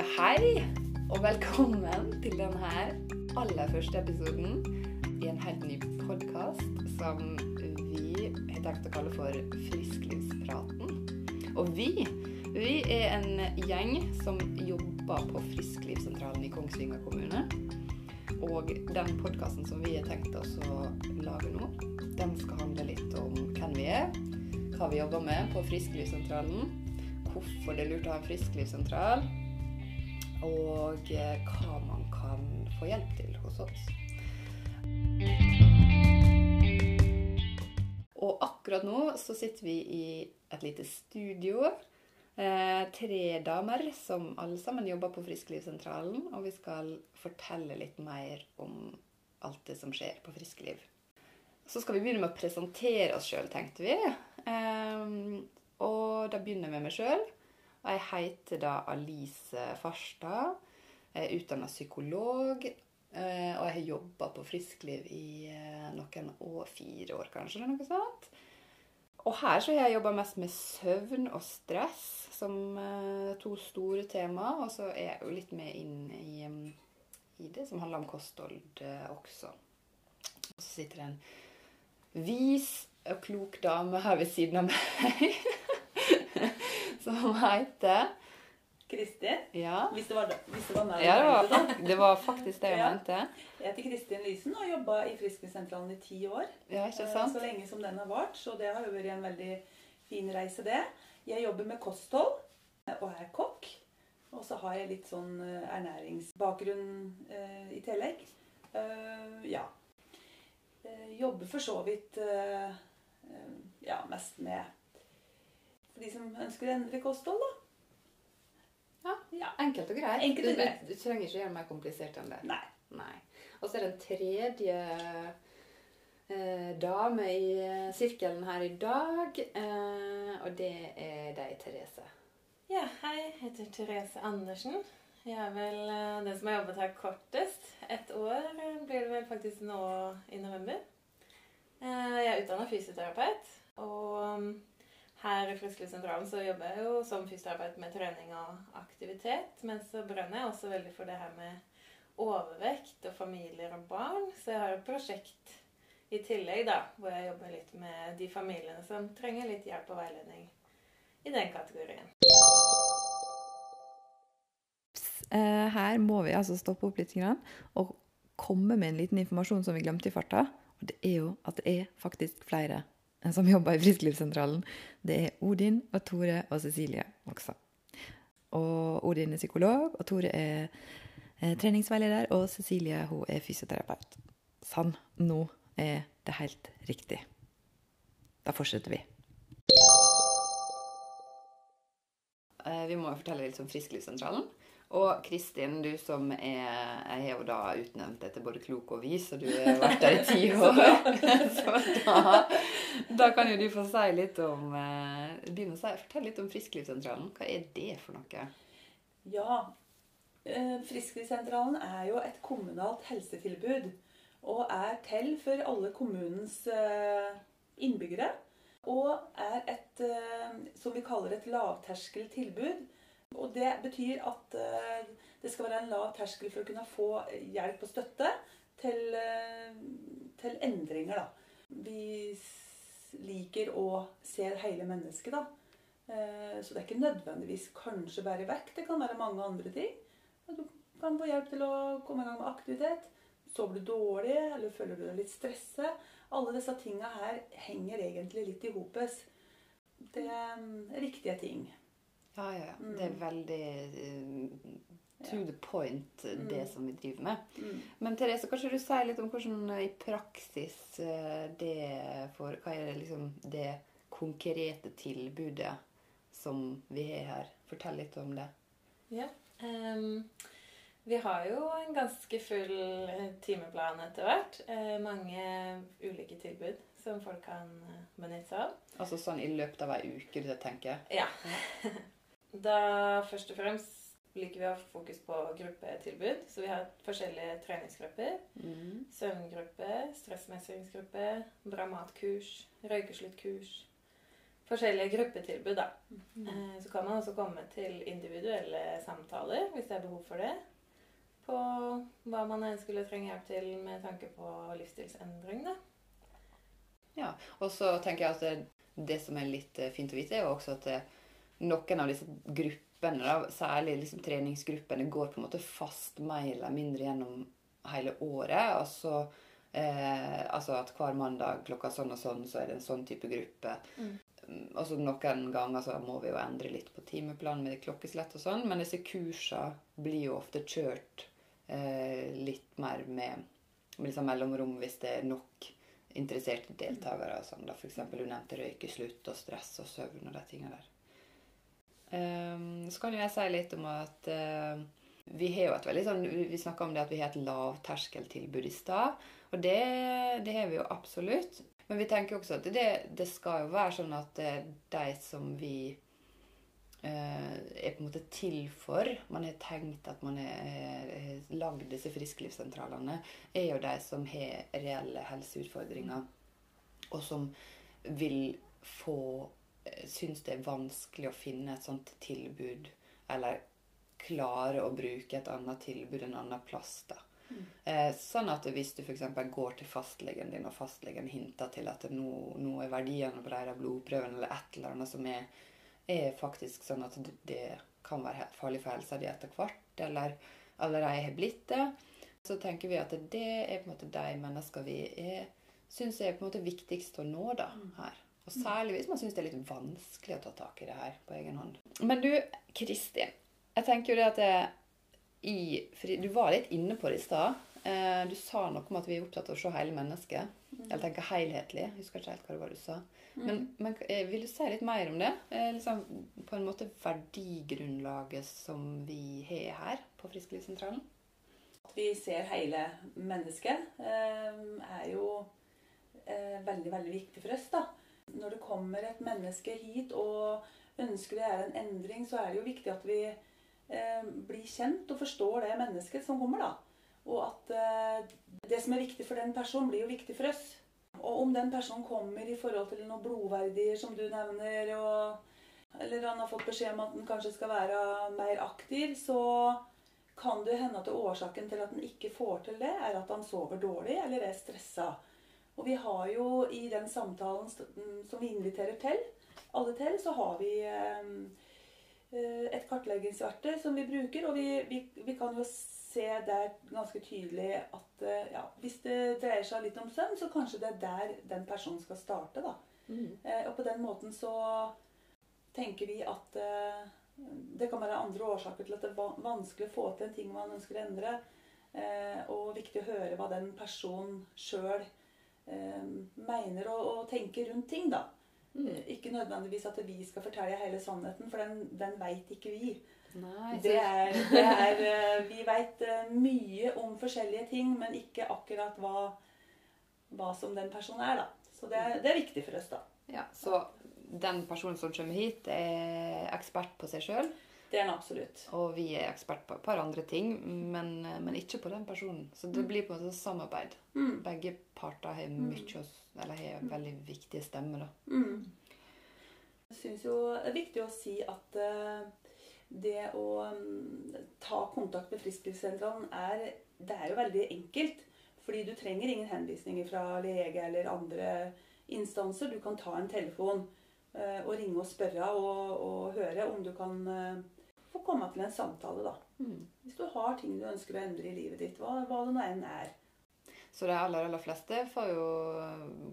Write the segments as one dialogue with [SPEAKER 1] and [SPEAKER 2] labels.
[SPEAKER 1] Ja, hei, og velkommen til denne aller første episoden i en helt ny podkast som vi har tenkt å kalle for Frisklivspraten. Og vi, vi er en gjeng som jobber på Frisklivssentralen i Kongsvinger kommune. Og den podkasten som vi har tenkt oss å lage nå, den skal handle litt om hvem vi er, hva vi jobber med på Frisklivssentralen, hvorfor det er lurt å ha en frisklivssentral, og eh, hva man kan få hjelp til hos oss. Og akkurat nå så sitter vi i et lite studio. Eh, tre damer som alle sammen jobber på Frisklivssentralen. Og vi skal fortelle litt mer om alt det som skjer på Friskliv. Så skal vi begynne med å presentere oss sjøl, tenkte vi. Eh, og da begynner jeg med meg sjøl. Jeg heter da Alice Farstad. Jeg er utdanna psykolog. eh, Og jeg har jobba på Friskliv i eh, noen år, fire år kanskje, eller noe sånt. Og her så har jeg jobba mest med søvn og stress som eh, to store tema. Og så er jeg jo litt med inn i, i det som handler om kosthold også. Og så sitter det en vis og klok dame her ved siden av meg. som heter
[SPEAKER 2] Kristin.
[SPEAKER 1] Ja,
[SPEAKER 2] Hvis det var, hvis det var meg
[SPEAKER 1] ja det, var,
[SPEAKER 2] du
[SPEAKER 1] det var faktisk det jeg
[SPEAKER 2] Ja.
[SPEAKER 1] mente.
[SPEAKER 2] Jeg heter Kristin Lysen og har jobba i Friskensentralen i ti år.
[SPEAKER 1] Ja, ikke
[SPEAKER 2] Eh,
[SPEAKER 1] sant?
[SPEAKER 2] Så lenge som den har vart. Så det har vært en veldig fin reise, det. Jeg jobber med kosthold eh, og er kokk. Og så har jeg litt sånn eh, ernæringsbakgrunn eh, i tillegg. Uh, ja. Jobber for så vidt eh, ja, mest med for de som ønsker å endre kosthold, da.
[SPEAKER 1] Ja.
[SPEAKER 2] ja.
[SPEAKER 1] Enkelt og greit.
[SPEAKER 2] Enkelt og
[SPEAKER 1] Du-
[SPEAKER 2] greit.
[SPEAKER 1] Du, du trenger ikke gjøre mer komplisert enn det.
[SPEAKER 2] Nei.
[SPEAKER 1] Nei. Og så er det en tredje eh, dame i eh, sirkelen her i dag, eh, og det er deg, Therese.
[SPEAKER 3] Ja, hei. Jeg heter Therese Andersen. Jeg er vel eh, den som har jobbet her kortest. Et år eh, blir det vel faktisk nå i november. Eh, Jeg er utdanna fysioterapeut. Og mm, her i Frisklivssentralen så jobber jeg jo som fysioterapeut med trening og aktivitet. Men så brenner jeg også veldig for det her med overvekt og familier og barn. Så jeg har et prosjekt i tillegg, da, hvor jeg jobber litt med de familiene som trenger litt hjelp og veiledning i den kategorien.
[SPEAKER 1] Eh, Her må vi altså stoppe opp litt og komme med en liten informasjon som vi glemte i farta. Og det er jo at det er faktisk flere som jobber i Frisklivssentralen. Det er Odin og Tore og Cecilie også. Og Odin er psykolog, og Tore er eh, treningsveileder, og Cecilie hun er fysioterapeut. Sann, nå er det helt riktig. Da fortsetter vi. Eh, Vi må fortelle litt om Frisklivssentralen. Og Kristin, du som er Jeg har jo da utnevnt til både klok og vis, og du har vært der i ti år. Så da, da kan jo du få si litt om begynne å si, Fortell litt om Frisklivssentralen. Hva er det for noe?
[SPEAKER 2] Ja, eh, Frisklivssentralen er jo et kommunalt helsetilbud. Og er til for alle kommunens eh, innbyggere. Og er et, eh, som vi kaller et lavterskeltilbud. Og det betyr at eh, det skal være en lav terskel for å kunne få hjelp og støtte til, eh, til endringer, da. Vi liker og ser hele mennesket, da. Eh, Så det er ikke nødvendigvis kanskje bare vekt. Det kan være mange andre ting. Du kan få hjelp til å komme i gang med aktivitet. Sover du dårlig, eller føler du deg litt stresset? Alle disse tinga her henger egentlig litt i hopes. Det mm, er riktige ting.
[SPEAKER 1] Ja, ja, ja.
[SPEAKER 2] Mm.
[SPEAKER 1] Det er veldig eh, to the point, eh, det
[SPEAKER 2] Mm.
[SPEAKER 1] som vi driver med.
[SPEAKER 2] Mm.
[SPEAKER 1] Men Therese, kanskje du sier litt om hvordan eh, i praksis eh, det for Hva er det liksom det konkrete tilbudet som vi har her? Fortell litt om det.
[SPEAKER 3] Ja. Um, vi har jo en ganske full timeplan etter hvert. Eh, mange ulike tilbud som folk kan benytte seg av.
[SPEAKER 1] Altså sånn i løpet av ei uke, det tenker jeg.
[SPEAKER 3] Ja. Da først og fremst liker vi å ha fokus på gruppetilbud. Så vi har forskjellige treningsgrupper.
[SPEAKER 1] Mm.
[SPEAKER 3] Søvngruppe, stressmestringsgruppe, bra matkurs, røykesluttkurs. forskjellige gruppetilbud, da. Eh, Så kan man også komme til individuelle samtaler hvis det er behov for det. På hva man skulle trenge hjelp til med tanke på livsstilsendring, da.
[SPEAKER 1] Ja, og så tenker jeg at det, det som er litt eh, fint å vite, er jo også at noen av disse gruppene, da, særlig liksom treningsgruppene, går på en måte fast mer eller mindre gjennom hele året. Altså, eh, altså at hver mandag klokka sånn og sånn, så er det en sånn type gruppe.
[SPEAKER 3] Mm.
[SPEAKER 1] Og så noen ganger så må vi jo endre litt på timeplanen med klokkeslett og sånn, men disse kursene blir jo ofte kjørt eh, litt mer med, med liksom mellomrom hvis det er nok interesserte deltakere. Som da f.eks. du nevnte røykeslutt og stress og søvn og de tingene der. Ehm, så kan jo jeg si litt om at eh, vi har jo et veldig sånn Vi snakka om det at vi har et lavterskeltilbud i stad. Og det, det har vi jo absolutt. Men vi tenker også at det, det skal jo være sånn at eh, de som vi eh, er på en måte til for Man har tenkt at man har lagd disse frisklivssentralene, er jo de som har reelle helseutfordringer, og som vil få Syns det er vanskelig å finne et sånt tilbud, eller klare å bruke et annet tilbud en annen plass. da.
[SPEAKER 2] Mm.
[SPEAKER 1] Eh, sånn at hvis du f.eks. går til fastlegen din, og fastlegen hinter til at nå, nå er verdiene på de blodprøvene eller et eller annet som er, er faktisk sånn at det kan være farlig for helsa di etter hvert, eller allerede har blitt det, så tenker vi at det er på en måte de mennesker vi er, syns er på en måte viktigst å nå da, her. Og særlig hvis man syns det er litt vanskelig å ta tak i det her på egen hånd. Men du, Kristin. Jeg tenker jo det at det, i, Du var litt inne på det i stad. Eh, du sa noe om at vi er opptatt av å se hele mennesket. Eller tenke helhetlig. Jeg husker ikke helt hva det var du sa. Men, men eh, vil du si litt mer om det? Eh, liksom, på en måte verdigrunnlaget som vi har her på Frisklivssentralen?
[SPEAKER 2] At vi ser hele mennesket, eh, er jo veldig, veldig viktig for oss. da. Når det kommer et menneske hit og ønsker det er en endring, så er det jo viktig at vi eh, blir kjent og forstår det mennesket som kommer. da. Og at eh, det som er viktig for den personen, blir jo viktig for oss. Og om den personen kommer i forhold til noen blodverdier, som du nevner, og, eller han har fått beskjed om at han kanskje skal være mer aktiv, så kan det hende at årsaken til at han ikke får til det, er at han sover dårlig eller er stressa. Og vi har jo i den samtalen som vi inviterer til, alle til, så har vi eh, et kartleggingsverktøy som vi bruker. Og vi, vi, vi kan jo se der ganske tydelig at eh, ja, hvis det dreier seg litt om søvn, så kanskje det er der den personen skal starte. da. Mm. og på den måten så tenker vi at eh, det kan være andre årsaker til at det er vanskelig å få til en ting man ønsker å endre. Eh, og viktig å høre hva den personen sjøl eh, mener og, og, tenker rundt ting. da.
[SPEAKER 1] Mm.
[SPEAKER 2] Ikke nødvendigvis at vi skal fortelle hele sannheten, for den, den veit ikke vi.
[SPEAKER 1] Nei,
[SPEAKER 2] Det er, det er, eh, vi veit mye om forskjellige ting, men ikke akkurat hva, hva som den personen er. da. Så det er, det er viktig for oss, da.
[SPEAKER 1] Ja, så den personen som kommer hit, er ekspert på seg sjøl.
[SPEAKER 2] Det er han absolutt.
[SPEAKER 1] Og vi er ekspert på et par andre ting, men, men ikke på den personen. Så det
[SPEAKER 2] Mm.
[SPEAKER 1] blir på en måte samarbeid.
[SPEAKER 2] Mm.
[SPEAKER 1] Begge parter har mye å Eller har veldig viktige stemmer, da.
[SPEAKER 2] Mm. Jeg syns jo det er viktig å si at eh, det å mm, ta kontakt med Frisklivssentralen er Det er jo veldig enkelt. Fordi du trenger ingen henvisninger fra lege eller andre instanser. Du kan ta en telefon eh, og ringe og spørre og, og høre om du kan eh, få komme til en samtale, da.
[SPEAKER 1] Mm.
[SPEAKER 2] Hvis du har ting du ønsker å endre i livet ditt, hva, hva det nå enn er.
[SPEAKER 1] Så de aller, aller fleste får jo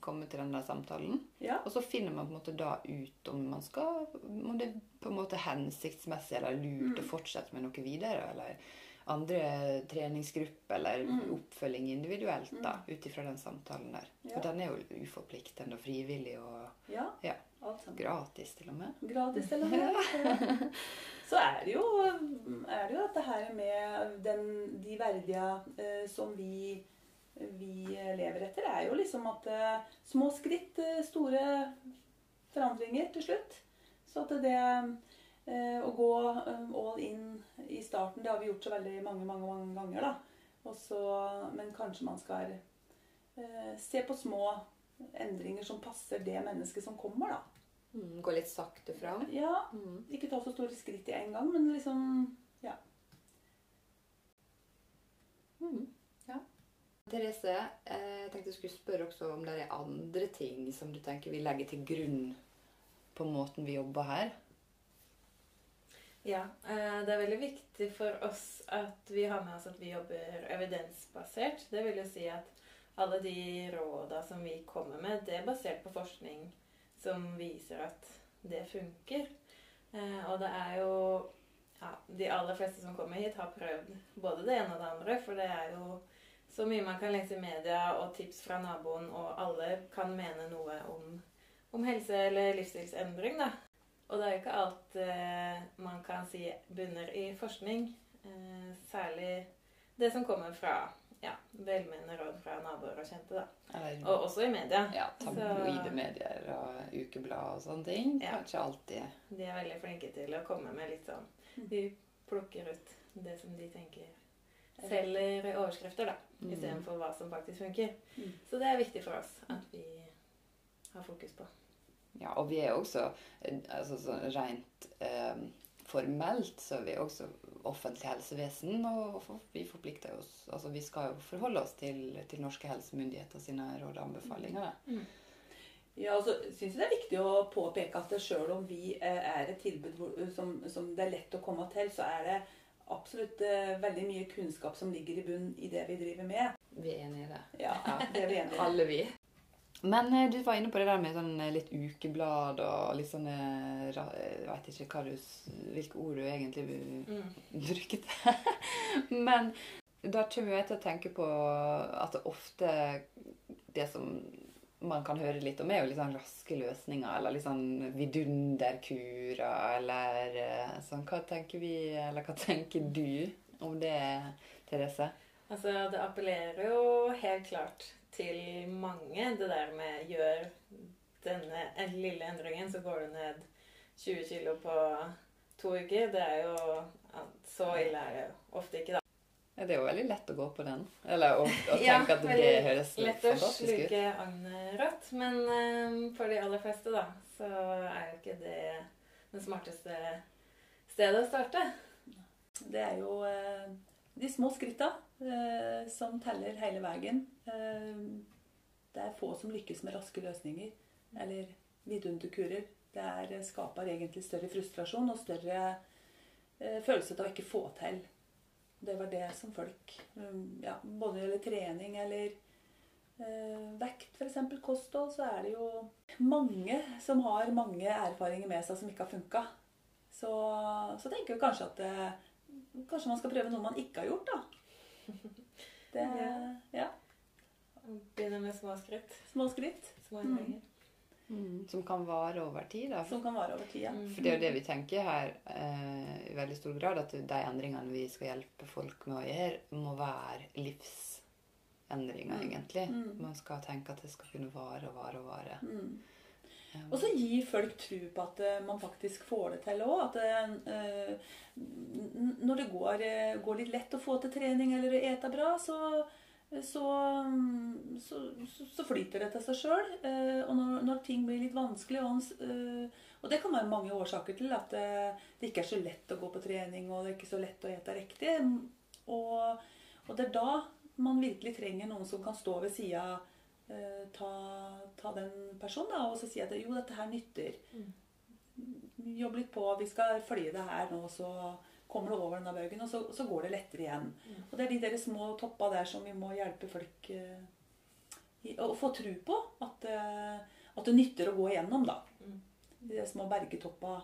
[SPEAKER 1] komme til den der samtalen.
[SPEAKER 2] Ja.
[SPEAKER 1] Og så finner man på en måte da ut om man skal Om det er på en måte hensiktsmessig eller lurt
[SPEAKER 2] Mm.
[SPEAKER 1] å fortsette med noe videre. Eller andre treningsgrupper eller
[SPEAKER 2] Mm.
[SPEAKER 1] oppfølging individuelt da,
[SPEAKER 2] Mm.
[SPEAKER 1] ut ifra den samtalen der.
[SPEAKER 2] Ja.
[SPEAKER 1] For den er jo uforpliktende og frivillig og
[SPEAKER 2] ja.
[SPEAKER 1] Ja. Gratis, til og med.
[SPEAKER 2] gratis til og med. Så er det, jo, er det jo dette her med den, de verdige eh, som vi, vi lever etter, er jo liksom at eh, små skritt, eh, store forandringer til slutt. Så at det å gå eh, all in i starten, det har vi gjort så veldig mange, mange, mange ganger, da. Også, men kanskje man skal eh, se på små endringer som passer det mennesket som kommer, da.
[SPEAKER 1] Mm, gå litt sakte fram.
[SPEAKER 2] Ja,
[SPEAKER 1] Mm.
[SPEAKER 2] ikke ta så store skritt i en gang, men liksom
[SPEAKER 1] Mm. Ja. Therese, eh, jeg tenkte jeg skulle spørre også om det er andre ting som du tenker vi legger til grunn på måten vi jobber her.
[SPEAKER 3] Ja, eh, det er veldig viktig for oss at vi har med oss at vi jobber evidensbasert. Det vil jo si at alle de råda som vi kommer med, det er basert på forskning som viser at det funker. Eh, Og det er jo ja, De aller fleste som kommer hit, har prøvd både det ene og det andre. For det er jo så mye man kan lese i media og tips fra naboen, og alle kan mene noe om, om helse eller livsstilsendring, da. Og det er jo ikke alt eh, man kan si bunner i forskning. Eh, særlig det som kommer fra ja, velmenende råd fra naboer og kjente, da.
[SPEAKER 1] Eller
[SPEAKER 3] Og også i media.
[SPEAKER 1] ja, tabloide medier og ukeblad og sånne ting.
[SPEAKER 3] Ja.
[SPEAKER 1] Kanskje alltid
[SPEAKER 3] De er veldig flinke til å komme med litt sånn De plukker ut det som de tenker selger overskrifter, da.
[SPEAKER 1] Mm.
[SPEAKER 3] Istedenfor hva som faktisk funker.
[SPEAKER 2] Mm.
[SPEAKER 3] Så det er viktig for oss at vi har fokus på.
[SPEAKER 1] Ja, og vi er også eh, altså, så rent eh, formelt så er vi også offentlig helsevesen, og vi forplikter oss Altså vi skal jo forholde oss til, til norske helsemyndigheter sine råd og anbefalinger. Mm.
[SPEAKER 2] Ja, og så syns jeg det er viktig å påpeke at sjøl om vi eh, er et tilbud som, som det er lett å komme til, så er det absolutt eh, veldig mye kunnskap som ligger i bunn i det vi driver med.
[SPEAKER 1] Vi er enige i det.
[SPEAKER 2] Ja, det er vi enige i.
[SPEAKER 1] Alle vi. Men eh, du var inne på det der med sånn eh, litt ukeblad og litt sånn eh, Jeg veit ikke hva du, hvilke ord du egentlig
[SPEAKER 3] Mm.
[SPEAKER 1] brukte. Men da kommer jeg til å tenke på at det ofte det som man kan høre litt om, er jo litt sånn raske løsninger, eller litt sånn vidunderkurer, eller eh, sånn Hva tenker vi, eller hva tenker du om det, Therese?
[SPEAKER 3] Altså, det appellerer jo helt klart til mange, det der med gjør denne en lille endringen, så går du ned 20 kilo på to uker. Det er jo Så ille er det ofte ikke, da.
[SPEAKER 1] Ja, Det er jo veldig lett å gå på den. Eller å, å tenke
[SPEAKER 3] Ja,
[SPEAKER 1] at det høres
[SPEAKER 3] Lett å
[SPEAKER 1] fantastisk ut.
[SPEAKER 3] sluke agnet rått, men um, for de aller fleste, da, så er jo ikke det det smarteste stedet å starte.
[SPEAKER 2] Det er jo uh, de små skritta eh, som teller hele veien. Eh, det er få som lykkes med raske løsninger eller vidunderkurer. Det er, eh, skaper egentlig større frustrasjon og større eh, følelse av å ikke få til. Det var det som folk um, ja, Både når det gjelder trening eller eh, vekt, f.eks. kosthold, så er det jo mange som har mange erfaringer med seg som ikke har funka. Så, så tenker jeg kanskje at det, Kanskje man skal prøve noe man ikke har gjort, da. Det, ja.
[SPEAKER 3] Begynne med små skritt.
[SPEAKER 2] Små skritt
[SPEAKER 3] Små
[SPEAKER 2] Mm.
[SPEAKER 3] endringer.
[SPEAKER 1] Mm, Som kan vare over tid. Da.
[SPEAKER 2] som kan vare over tida.
[SPEAKER 3] Mm.
[SPEAKER 1] For det er jo det vi tenker her eh, i veldig stor grad, at de endringene vi skal hjelpe folk med å gjøre, må være livsendringer,
[SPEAKER 2] Mm.
[SPEAKER 1] egentlig.
[SPEAKER 2] Mm.
[SPEAKER 1] Man skal tenke at det skal kunne vare og vare og vare.
[SPEAKER 2] Og så gir folk tro på at eh, man faktisk får det til òg. At eh, når det går, eh, går litt lett å få til trening eller å ete bra, så, så, så, så, flyter det til seg sjøl. og når, når ting blir litt vanskelig og, og det kan være mange årsaker til at det, det ikke er så lett å gå på trening, og det er ikke så lett å ete riktig. Og, og det er da man virkelig trenger noen som kan stå ved sida eh, ta, ta den personen da, og så si at jo, dette her nytter. Jobb litt på, vi skal følge det her nå, så kommer du over denne bøygen, og så, så går det lettere igjen.
[SPEAKER 3] Mm.
[SPEAKER 2] Og det er de der små toppa der som vi må hjelpe folk eh, i, å få tro på at, eh, at det nytter å gå igjennom, da.
[SPEAKER 3] Mm.
[SPEAKER 2] De små bergetoppa.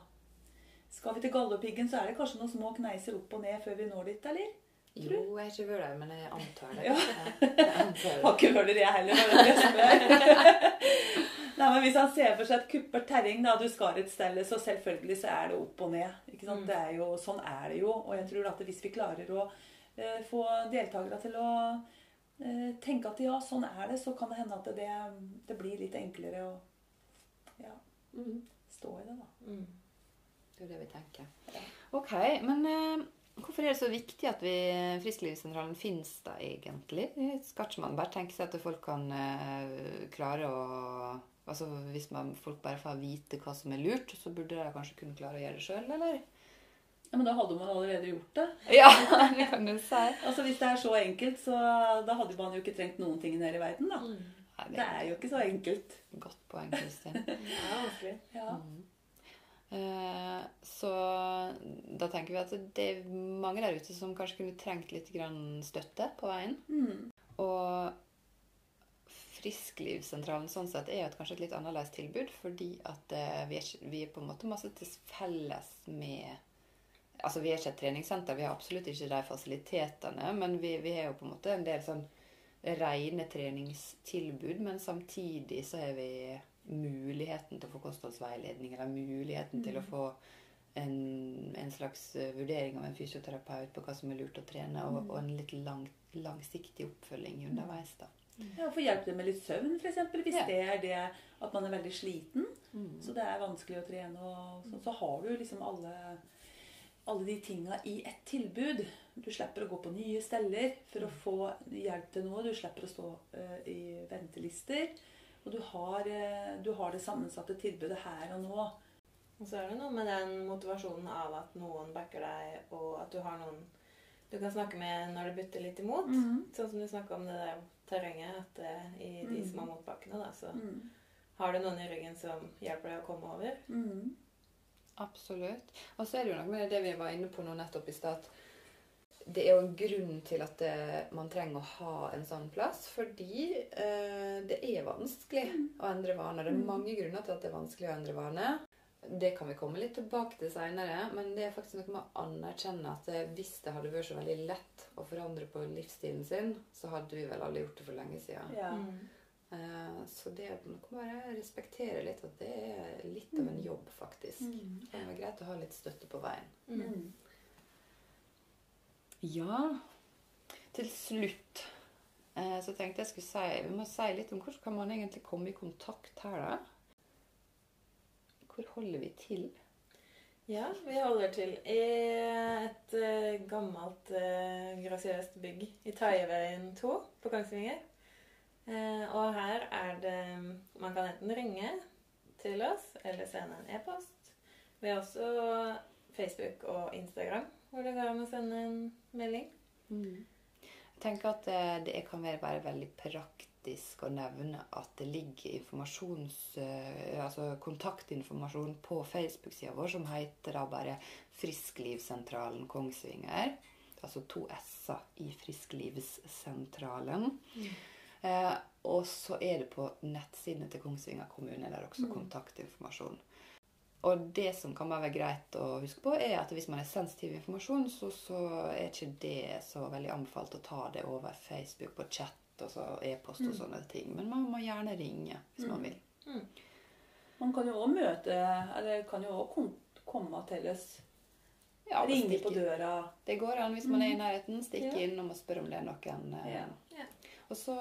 [SPEAKER 2] Skal vi til Galdhøpiggen, så er det kanskje noen små kneiser opp og ned før vi når dit, eller?
[SPEAKER 1] Jo, jeg har ikke der, men jeg antar det.
[SPEAKER 2] Ja.
[SPEAKER 1] Jeg antar
[SPEAKER 2] Har ikke det, jeg heller. Nei, men Hvis han ser for seg et kuppert terreng, da, du skal et sted, så selvfølgelig så er det opp og ned. Ikke sant?
[SPEAKER 3] Mm.
[SPEAKER 2] Det er jo, sånn er det jo. Og jeg tror at hvis vi klarer å eh, få deltakere til å eh, tenke at ja, sånn er det, så kan det hende at det, det blir litt enklere å ja,
[SPEAKER 1] Mm.
[SPEAKER 2] stå i det, da.
[SPEAKER 3] Mm.
[SPEAKER 1] Det er det vi tenker.
[SPEAKER 2] Ja.
[SPEAKER 1] Ok, men eh, hvorfor er det så viktig at vi Frisklivssentralen finnes da egentlig? Skal ikke man bare tenke seg at folk kan uh, klare å, Altså Hvis man, folk bare får vite hva som er lurt, så burde de kanskje kunne klare å gjøre det sjøl, eller?
[SPEAKER 2] Ja, Men da hadde man allerede gjort det.
[SPEAKER 1] Ja, det kan du si.
[SPEAKER 2] Altså Hvis det er så enkelt, så da hadde man jo ikke trengt noen ting nede i verden, da.
[SPEAKER 3] Mm.
[SPEAKER 1] Nei,
[SPEAKER 2] Det er jo ikke så enkelt.
[SPEAKER 1] Godt poeng, Kristin.
[SPEAKER 3] Ja, ordentlig.
[SPEAKER 2] Ja.
[SPEAKER 1] Mm. Eh, så da tenker vi at det er mange der ute som kanskje kunne trengt litt grann støtte på veien.
[SPEAKER 2] Mm.
[SPEAKER 1] Og Frisklivssentralen sånn sett er jo kanskje et litt annerledes tilbud, fordi at eh, vi, er, vi er på en måte masse til felles med Altså, vi er ikke et treningssenter, vi har absolutt ikke de fasilitetene, men vi, vi har jo på en måte en del sånn rene treningstilbud, men samtidig så har vi muligheten til å få kostholdsveiledning, eller muligheten til å få en, en slags eh, vurdering av en fysioterapeut på hva som er lurt å trene, og, og en litt lang, langsiktig oppfølging underveis. da.
[SPEAKER 2] Ja, Få hjelp med litt søvn, f.eks. Hvis
[SPEAKER 1] Ja.
[SPEAKER 2] det er det at man er veldig sliten,
[SPEAKER 1] Mm.
[SPEAKER 2] så det er vanskelig å trene. Og så, så har du liksom alle, alle de tinga i ett tilbud. Du slipper å gå på nye steller for å få hjelp til noe. Du slipper å stå uh, i ventelister. Og du har, eh, du har det sammensatte tilbudet her og nå.
[SPEAKER 3] Og så er det noe med den motivasjonen av at noen backer deg, og at du har noen du kan snakke med når det butter litt imot. Sånn som du snakka om det der terrenget, at eh, i de
[SPEAKER 2] Mm.
[SPEAKER 3] små motbakkene, da, så
[SPEAKER 2] Mm.
[SPEAKER 3] har du noen i ryggen som hjelper deg å komme over.
[SPEAKER 2] Mm.
[SPEAKER 1] Absolutt. Og så er det jo noe med det vi var inne på nå nettopp i stad. Det er jo en grunn til at det, man trenger å ha en sånn plass. Fordi eh, det er vanskelig å endre vaner. Det er mange grunner til at det er vanskelig å endre vaner. Det kan vi komme litt tilbake til seinere, men det er faktisk noe med å anerkjenne at eh, hvis det hadde vært så veldig lett å forandre på livsstilen sin, så hadde vi vel alle gjort det for lenge siden.
[SPEAKER 2] Ja.
[SPEAKER 3] Mm.
[SPEAKER 1] Eh, så det er noe med å respektere litt at det er litt av en jobb, faktisk.
[SPEAKER 2] Mm.
[SPEAKER 1] Det er greit å ha litt støtte på veien.
[SPEAKER 3] Mm.
[SPEAKER 1] Ja, til slutt eh, så tenkte jeg skulle si Vi må si litt om hvordan kan man egentlig komme i kontakt her, da? Hvor holder vi til?
[SPEAKER 3] Ja, vi holder til i et eh, gammelt, uh, grasiøst bygg i Taiveien 2 på Kongsvinger. Eh, og her er det Man kan enten ringe til oss eller sende en e-post. Vi har også Facebook og Instagram, hvor det går an å sende en melding.
[SPEAKER 1] Jeg tenker at eh, det kan være veldig praktisk å nevne at det ligger eh, altså kontaktinformasjon på Facebook-sida vår som heter da bare Frisklivssentralen Kongsvinger. Altså to s-er i Frisklivssentralen. Eh, og så er det på nettsidene til Kongsvinger kommune der også kontaktinformasjon. Og det som kan være greit å huske på, er at hvis man er sensitiv informasjon, så, så er ikke det så veldig anbefalt å ta det over Facebook på chat og så e-post og sånne ting. Men man må gjerne ringe hvis man vil.
[SPEAKER 2] Man kan jo òg møte Eller kan jo òg komme til oss.
[SPEAKER 1] Ja,
[SPEAKER 2] Ringe på døra.
[SPEAKER 1] Det går an hvis man er i nærheten. Stikke
[SPEAKER 3] Ja.
[SPEAKER 1] innom og spørre om det er noen. eh,
[SPEAKER 2] Ja.
[SPEAKER 3] Ja.
[SPEAKER 1] Og så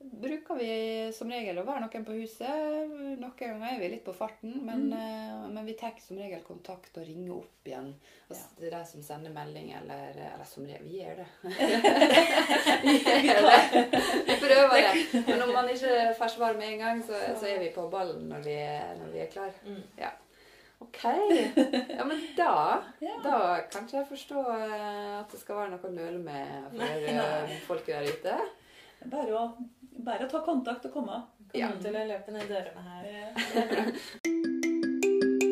[SPEAKER 1] bruker vi som regel å være noen på huset. Noen ganger er vi litt på farten, men, mm. men vi tar som regel kontakt og ringer opp igjen. Altså, ja. det er de som sender melding, eller, eller som regel Vi gjør det. vi gjør det. Vi prøver det. Men om man ikke får svar med en gang, så, så er vi på ballen når vi, når vi er klar.
[SPEAKER 3] Mm.
[SPEAKER 1] Ja. OK. Ja, men da,
[SPEAKER 2] Ja.
[SPEAKER 1] da kan ikke jeg forstå eh, at det skal være noe å nøle med for folk folket der ute.
[SPEAKER 2] Bare å, bare å ta kontakt og komme.
[SPEAKER 3] Kom
[SPEAKER 1] Ja.
[SPEAKER 3] til å løpe ned dørene her.
[SPEAKER 2] Eh,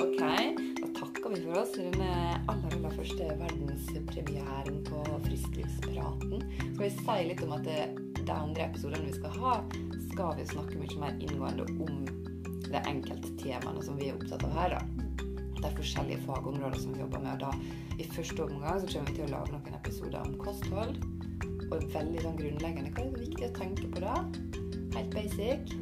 [SPEAKER 1] Ok, da takker vi for oss i den aller, aller første verdenspremieren på Frisklivspraten. Skal vi si litt om at det, de andre episodene vi skal ha, skal vi snakke mye mer inngående om de enkelte temaene som vi er opptatt av her. da. Det er forskjellige fagområder som vi jobber med. og da I første omgang så kommer vi til å lage noen episoder om kosthold. Og veldig sånn grunnleggende. Hva er det viktig å tenke på da? Helt basic.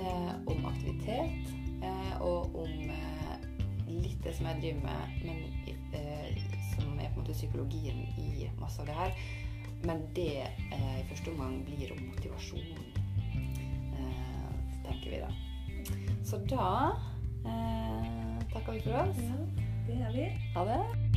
[SPEAKER 1] Eh, om aktivitet. Eh, og om eh, litt det som jeg driver med, men eh, som er på en måte psykologien i masse av det her. Men det eh, i første omgang blir om motivasjon, eh, tenker vi da. Så da takker vi for oss.
[SPEAKER 2] ja, det er vi.
[SPEAKER 1] Ha det.